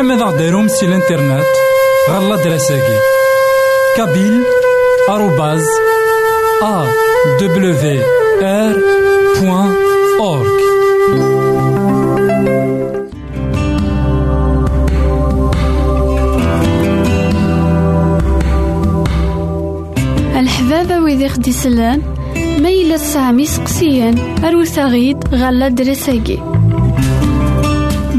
تقبايليه غديرهم سي الانترنت غالا دراساكي كابيل آروباز أ دبليو آر بوان أورك الحبابة ويدي خدي سلان ميلا سامي سقسيان أروساغيد غالا دراساكي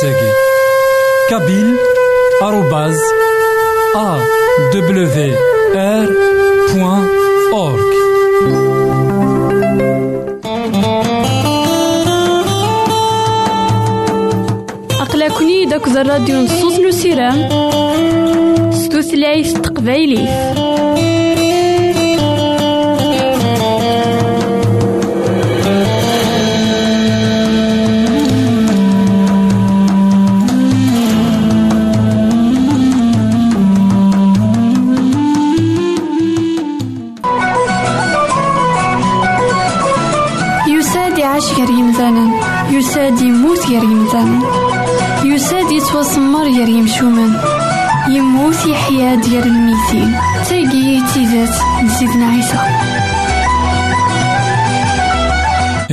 سي الانترنت غالا دراساكي كابيل arrobas awr.org أقلكني داك الراديو نصوص نسيرام ستوثلايف تقبايليه يساد يموت غير يمثل يساد يتوسمر غير يمشومن يموت يحيا ديال الميتين تاقي تيزات نسيدنا عيسى.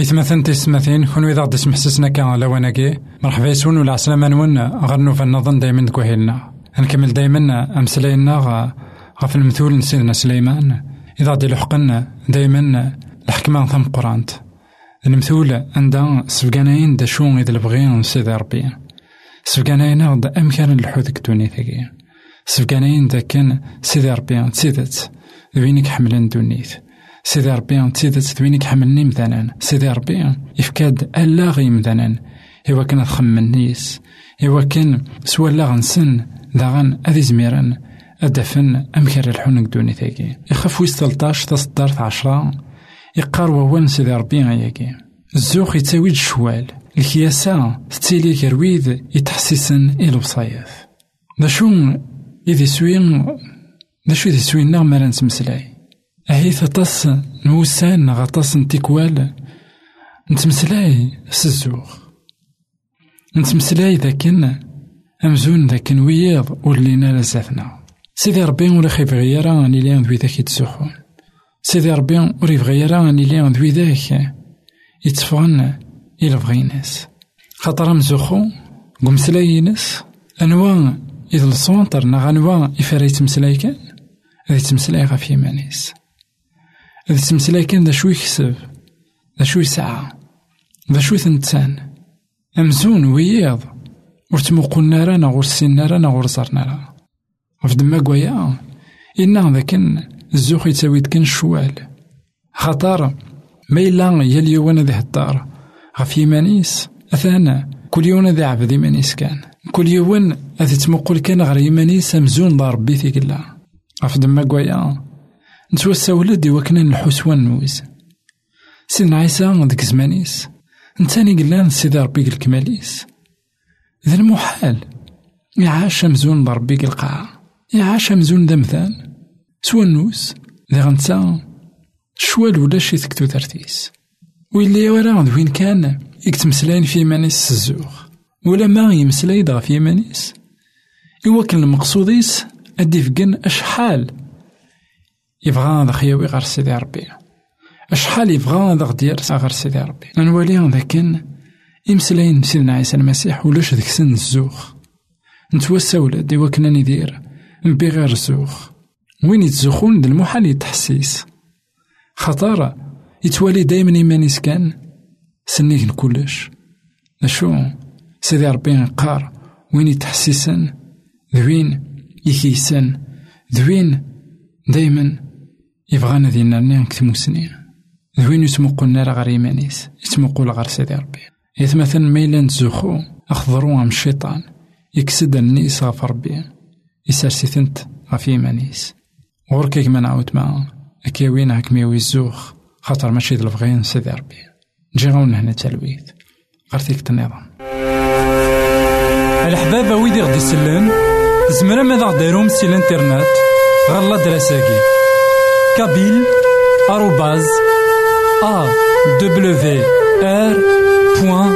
إثمثن تسمثين كون إذا غدي سمحسسنا كان لواناكي مرحبا يسون ولا عسلامة نون غنو فنظن دايما كوهيلنا. نكمل دايما أمسلاينا غف المثول نسيدنا سليمان. إذا غدي لحقنا دايما الحكمة ثم قرانت المثول عندها سفقاناين دا شو إذا البغي سيدي ربي سفقاناين غدا أمكان الحو ديك الدنيا ثاقي سفقاناين دا كان سيدي ربي تسيدت ذوينك حملن دونيت سيدي ربي تسيدت ذوينك حملني مثلا. سيدي ربي يفكاد ألا غي مثلا. إوا كان تخمن نيس. إوا كان سوا لا غنسن داغن أذي زميران أدفن أمكان الحونك دوني ثاقي يخاف ويس 13 تصدرت عشرة. يقار ووان سيدي ربي غياكي. الزوخ يتاويد الشوال الكياسة تتيلي كرويد يتحسسن إلى بصايف دا شو إذي سوين دا شو إذي سوين نغ مالا نتمسلاي أهي ثطاس نوسان غطاس نتيكوال نتمسلاي سزوخ نتمسلاي ذاكن أمزون ذاكن وياض ولينا لزاتنا سيدي ربي ولا خيف غيارا أني ليان ذوي ذاك يتسوخون سيدي ربي ور يبغي راه أني لي ذوي ذاك يتفغن إلا بغي ناس خاطر مزوخو قمسلاينس أنواع إذا الصونتر نغ أنواع إفرا يتمسلاي كان هذا يتمسلاي غف يمانيس هذا يتمسلاي كان ذا شو يكسب ذا شو يسعى ذا شو ثنتان أمزون وياض ور تموقلنا رانا غور سينا رانا غور زرنا راه في دما قويا إنا ذاك الزوخ يتساويد كان الشوال خطر ما إلا يا اليوان ذي هدار غف يمانيس أثانا كل يوم ذي عبد يمانيس كان. كل يوم أذي تمقل كان غير يمانيس أمزون دار ربي في قلا غف دما قويا. نتوسا ولد وكنا الحسوان نوز سيدنا عيسى ديك زمانيس. نتاني قلان سيدي ربي الكماليس ذا المحال يعاش مزون ضربي القاع يعاش مزون دمثان. النوس ذي غنتا شوال ولا شي تكتو ترتيس ويلي ورا وين كان يكتمسلاين في مانيس الزوغ ولا ما يمسلاي في مانيس إوا كان المقصوديس أدي فقن أشحال يبغى هذا خياوي غير سيدي ربي أشحال يبغى هذا غدير غير سيدي ربي نولي هذا كان يمسلاين سيدنا عيسى المسيح ولاش ذيك سن الزوخ نتوسا ولاد إوا كنا ندير نبي غير الزوخ وين يتزخون د المحال يتحسيس. خطر يتوالي دايما إيمانيس كان سنيك كلش أشو سيدي ربي قار. وين يتحسسن ذوين يكيسن؟ ذوين دايما يبغانا دينا نكتمو سنين. ذوين راه غير إيمانيس. يتمقل غير سيدي ربي. يتمثل ميلان تزخو. أخضروا عم الشيطان يكسد النيس غف ربي يسرسي غف إيمانيس. غورك كيما نعاود معا أكيوين هاك ميوي الزوخ خاطر ماشي د البغيان سيدي ربي. نجي غاون هنا تلويث. غير تيك النظام الحبابة ويدي غدي يسلن زمرا ماذا غديرهم سي الانترنت غالا دراساكي. كابيل آروباز أ دبليو آر بوان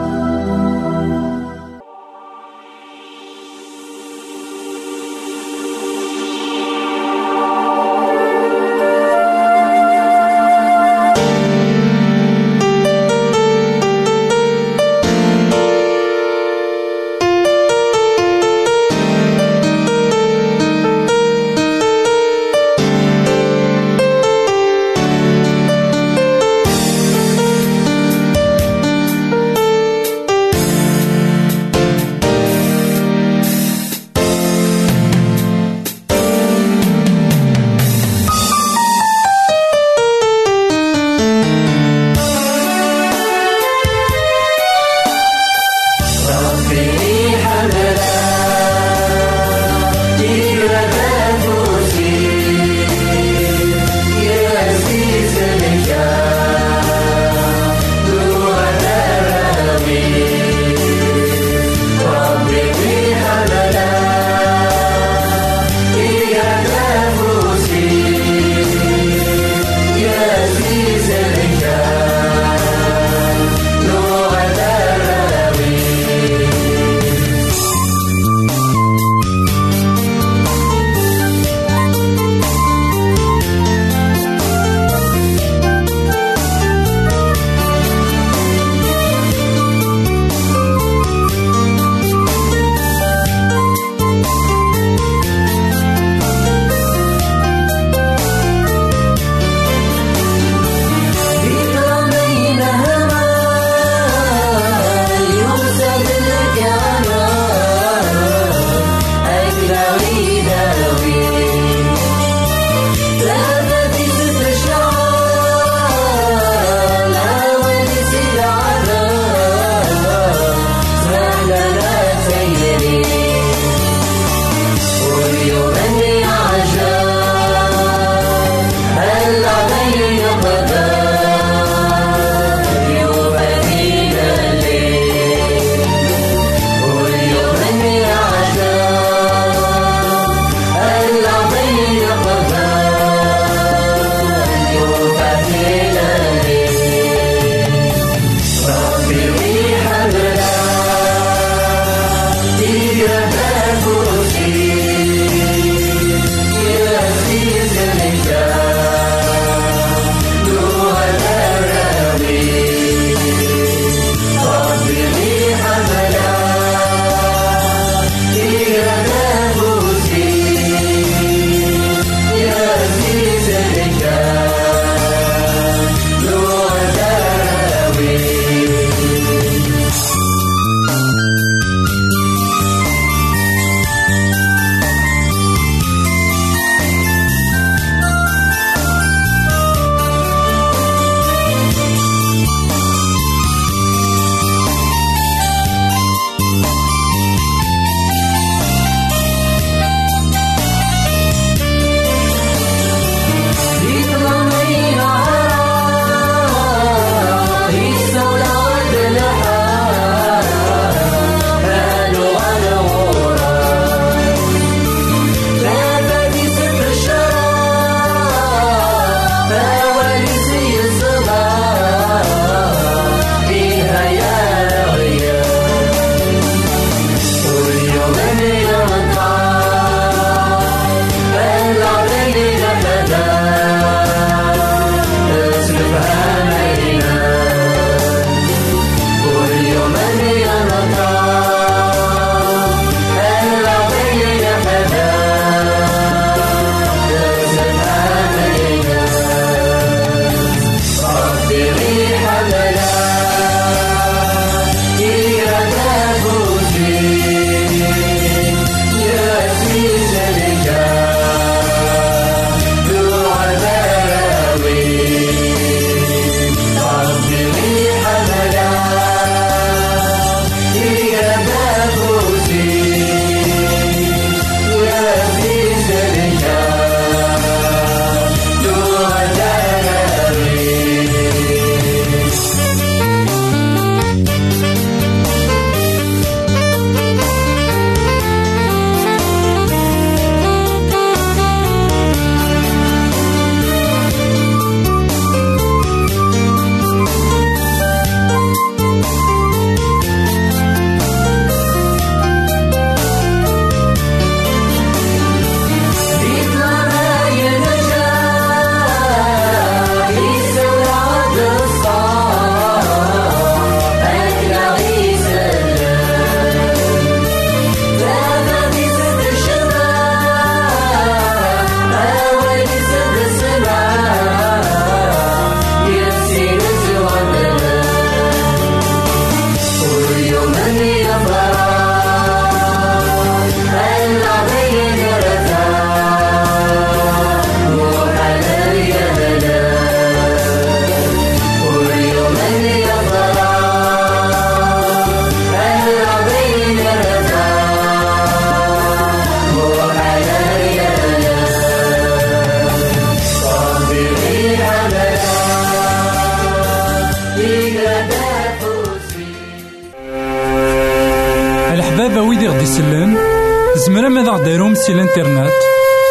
دايروم سي الانترنت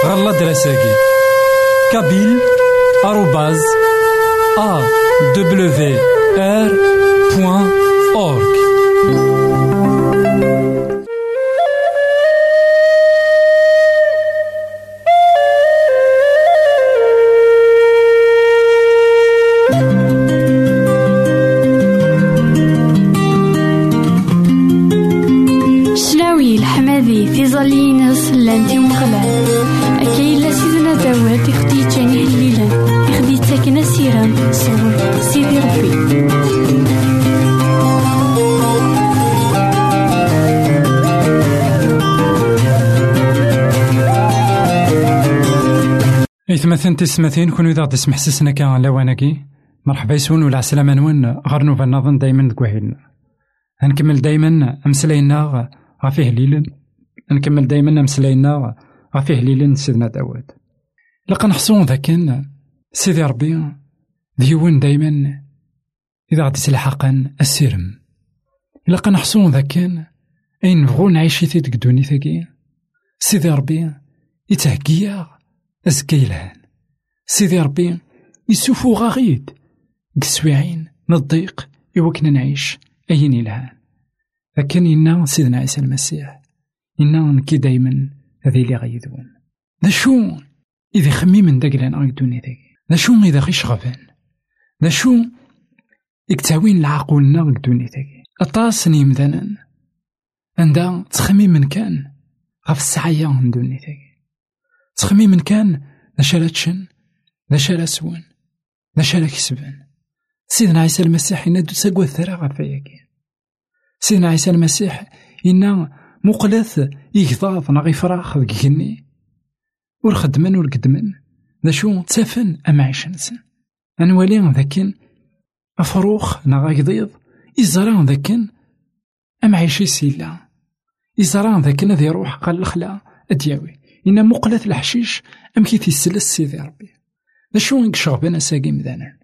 غالا دراساكي كابيل آروباز أ دبليو آر إثمثن تسمثين كون إذا تسمح سسنا كان لواناكي مرحبا يسون ولا عسلامة نون. غير نوفا نظن دايما دكوهيلنا هنكمل دايما أمسلاينا غافيه ليلن. نكمل دايما أمسلاينا غافيه ليلن سيدنا داود لقا نحصون ذاكن. سيدي ربي. ديون دايما. إذا غادي تلحقن السيرم لقا نحصون ذاكن. أين نبغو نعيش في ديك دوني سيدي ربي. يتهكيا أزكا يلهان سيدي ربي يسوفو غاغيد قسويعين نضيق يوكنا نعيش أين يلهان لكن إنا سيدنا عيسى المسيح إنا نكي دايما هذي اللي غيدون ذا شو إذا خمي من داك لأن غيدوني ذاك ذا شو إذا غيش غفان ذا شو إكتاوين العقولنا غيدوني ذاك أطاس نيمدانا عندها تخميم من كان غف السعية ندوني ذاك تخميم كان ذا لا تشن ذا لا سوان لا كسبان. سيدنا عيسى المسيح إنا دو ساقوى الثرى غفاياكي سيدنا عيسى المسيح إنا مقلث يكضاض نغي فراخ ذك جني ور خدمن ور قدمن ذا شو تسافن أما عيشنسن أنوالي ذاكن أفروخ نغا قضيض إزران ذاكن أما عيشي سيلا. إزران ذاكن ذي روح قال الخلا أدياوي. إنا مقلة الحشيش أم كي تيسلس سيدي ربي. ذا شو إنك شغبان أساقي مذانا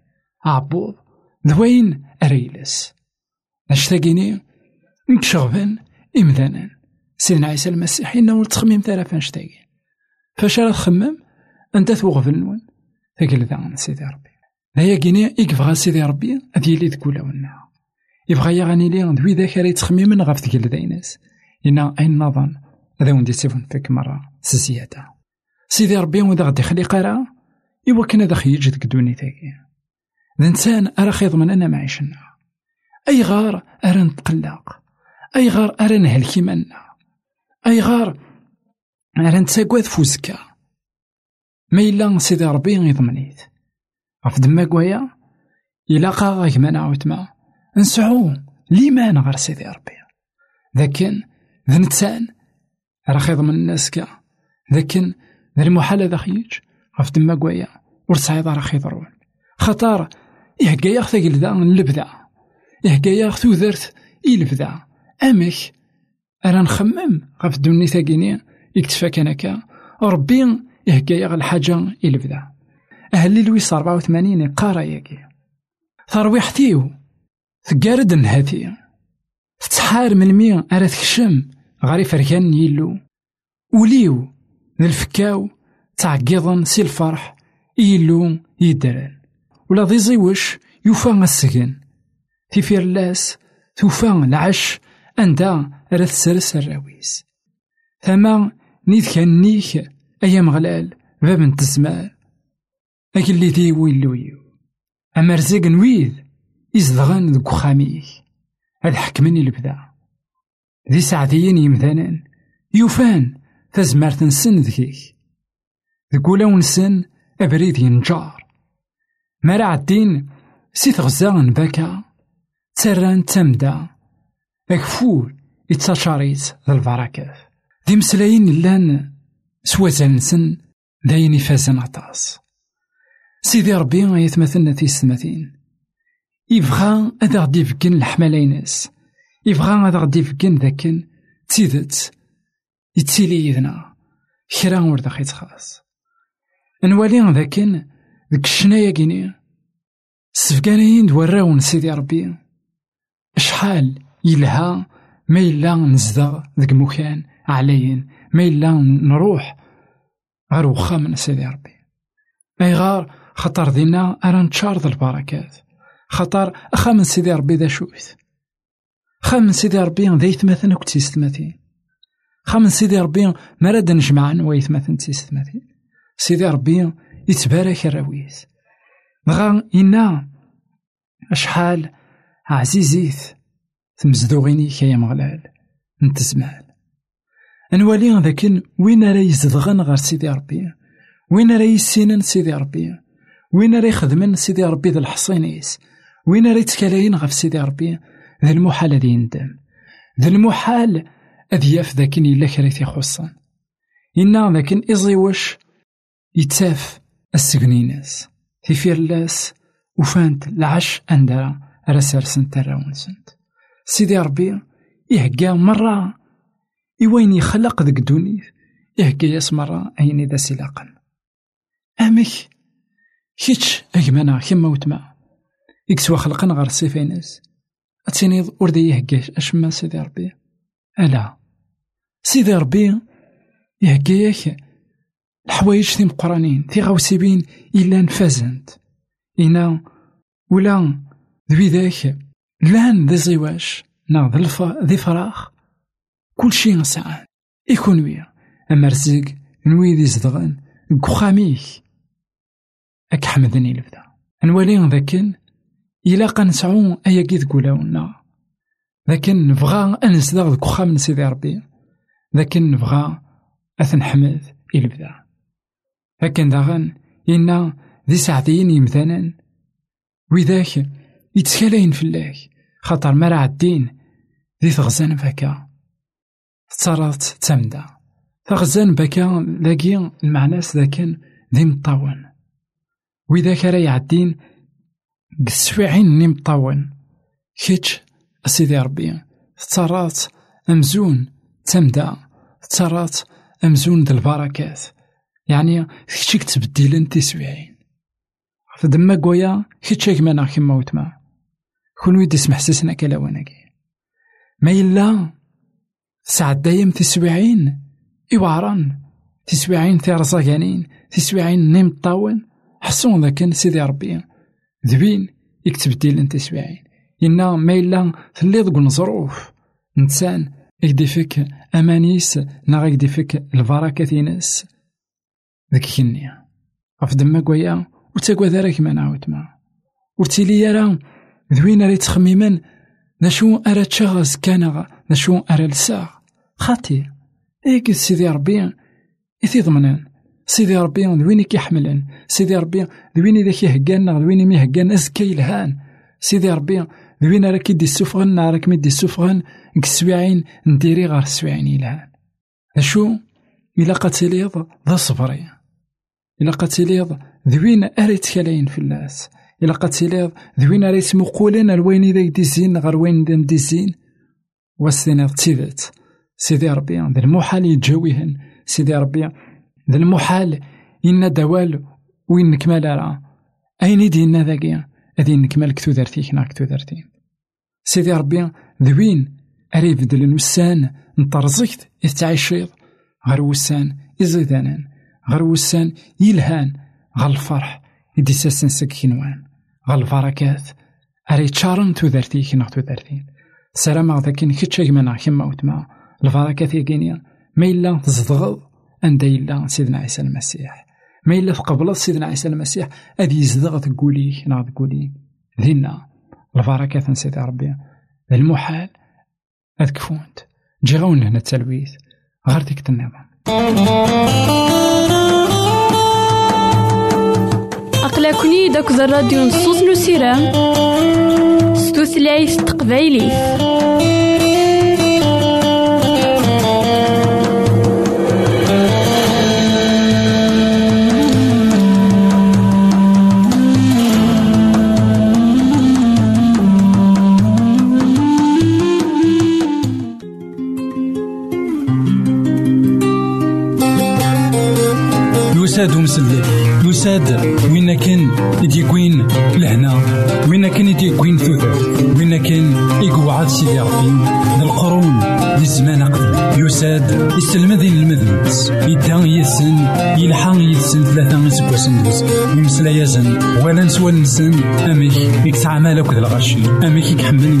عبوض ذوين أريلس نشتاقيني إنك شغبان إمذانا سيدنا عيسى المسيح إنا ولد تخميم ثلاثة نشتاقي فاش راه تخمم أنت توغف النون ثقل ذا سيدي ربي هيا كيني يكفغا سيدي ربي هذي اللي تقول ونا يبغى يغني لي دوي ذاك راه يتخمم غف ثقل ذاينس إنا أين نظن هذا وندي سيفون فيك مرة سيدي ربي وإذا غادي يخلي قرا إوا كان هذا خيج ديك دونيتاكي الإنسان أرا خيضمن أنا معيشنا أي غار أرا نتقلق. أي غار أرا نهلكي منا. أي غار أرا نتساقواد فوزكا ما إلا سيدي ربي يضمنيت غف دما كوايا إلا قا غاك ما نعاود ما نسعو ليمان غير سيدي ربي. لكن ذا راه خيض من الناس كا. لكن ذا المحال هذا خيج غف دما كوايا ور تسعيض راه خيضرون خطار يهكا ياخ ذا نلبدا يهكا ياخ تودرت يلبدا أمك؟ أنا نخمم. غف دوني ثاقيني يكتفى كان كا ربي يهكا ياغ الحاجة يلبدا أهل لويس أربعة وثمانين قارا ياكي ترويحتيو ثقارد نهاتي. تتحار من مين أرا تكشم غاري فركان يلو. وليو. الفكاو تعقيضن سي الفرح يلو يدران ولا ضي زيوش يوفا السجن. تيفير لاس توفا العش أندا راه تسرس الراويس. ثما نيت كان نيك أيام غلال باب نتزمار أكل اللي دي ويلويو أما رزق نويد إزدغان ذك خاميك هاد حكمني البدا. ذي ساعتين يمثالا يوفان ذكيك ذكولا نسن أبريد ينجار مرا عدين سي تغزا بكا تران تمدا أكفور يتشاريت ذا ذي مسلاين لأن سوازل نسن داين يفازن عطاس سيدي ربي يتمثلنا في السماتين يبغى أذا غدي يفكن الحمالينس يبغى هذا ذاكن تيدت يتسيلي يدنا كرا ورد خيت خاص نوالي ذاكن ذك الشنايا كيني. سفكانيين دوراون سيدي ربي. شحال يلها ما إلا نزدغ ذك مكان عليين ما إلا نروح غير من سيدي ربي. أي غار خطر دينا أرا نتشارض البركات. خطر أخا من سيدي ربي ذا شويت. من سيدي ربي ذا يتمثل خا من سيدي ربي مراد نجمعن ويتمثل تيستماتين سيدي ربي يتبارك الراويس غا إنا أشحال عزيزيت تمزدوغيني كيا مغلال نتزمان نوالي ذاك وين راه يزدغن غير سيدي ربي وين راه يسينن سيدي ربي وين راه يخدمن سيدي ربي ذا الحصينيس وين راه يتكلاين غف سيدي ربي ذا المحال هذي يندم ذا المحال أذياف ذاكن إلا كريتي خصن إنا ذاكن إزي السجنيناس. في لاس وفانت العش أندرا رسر سنت ونسنت سيدي ربي يهقا مرة إوين يخلق ذك دوني يهقا ياس مرة أين إذا سلاقا أمك كيتش أجمانا كيما وتما؟ إكسوا خلقنا غير السيفينس أتيني وردي يهقاش أشما سيدي ربي؟ ألا. سيدي ربي يهقاك الحوايج تيم قرانين تي غوسيبين إلا نفازنت إنا ولا ذوي ذاك لأن ذي زواج نا ذي فراغ كل شيء سعان يكون ويا. أما رزق نوي ذي زدغن كخاميك أك حمدني لبدا نوالي ذاكن إلا قنسعو أيا كي تقولاونا لكن نبغى أنسدغ كخام سيدي ربي. لكن نبغى لكن داغن إنا ذي ساعتين يمثالا وذاك يتكالين فلاك خاطر مرا عدين ذي تغزان بكا. تصرات تمدا تغزان بكا لاقي المعناس ذاكن ذي مطاون. وإذا راه يعدين قسفعين ني مطاون. كيتش أسيدي ربي تصرات أمزون تمدا تصرات أمزون ذي البركات. يعني كيتش تبديلن تسويعين. فدما قويا كيتش كما كيما وتما. كون ويدي سمح سيسنا كلاواناكي ما إلا سعد دايم تسويعين إواران تسويعين في رزاقانين تسويعين نيم طاون حسون ذاك سيدي ربي. ذبين يكتب ديل انت سويعين إنا ما إلا تلي ذوك الظروف إنسان يكدي فيك أمانيس نا يكدي فيك البركة تينس. ذاك كنيا غف دما كويا وتاكوا ذاك ما نعاود ما ورتيلي يرى ذوين راه يتخممن نشو أرى تشغز كان نشو أرى لساغ خاطي إيك سيدي ربي إثي ضمنان سيدي ربي ذوين كيحملن سيدي ربي ذوين إذا كيهقان ذوين ميهقان أزكا يلهان سيدي ربي ذوين راه كيدي السفغن راك ميدي السفغن كسويعين نديري غير السويعين يلهان أشو إلا قتليض ذا صبري إلا قتليض ذوين أريت كلاين في الناس. إلا قتليض ذوين راه يتمقولن الوين إذا يديزين غير وين إذا مديزين واستناد تيدات سيدي ربي ذا المحال يتجاويهن سيدي ربي ذا المحال إن دوال وين نكمل راه أين دينا ذاكي؟ أذي نكمل كتو درتيك نا كتو درتي سيدي ربي ذوين أري بدل الوسان نطرزكت تعيشيض غير وسان إزيدانان. غير وسان يلهان غير الفرح. يدي ساسن سكينوان غير البركات. أري تشارن تو درتيك نا تو درتين سلام غداكين كتشا كما وتما. البركات يقينيا ما إلا تزدغض أنت إلا سيدنا عيسى المسيح. ما إلا تقبل سيدنا عيسى المسيح أذي يزدغ تقولي نا تقولي. ذينا. البركات سيدي ربي. المحال هاد كفونت جي غون هنا التلويث. غير ديك النظام. أقلكني داك الراديو نصوص نو سيرام ستوثلايف تقبايليف يساد مسلم يساد وين كان يديكوين لهنا؟ وين كان يديكوين ثوثر وين كان يقعد سيدي ربي؟ القرون للزمان قدم يساد يسلمذين المذنبس يدان يسن يلحق يسن ثلاثة سبوسن يمسلا يزن ولا نسوى نسن. أميك يكسع مالك ذا الغشي. أميك يكحمل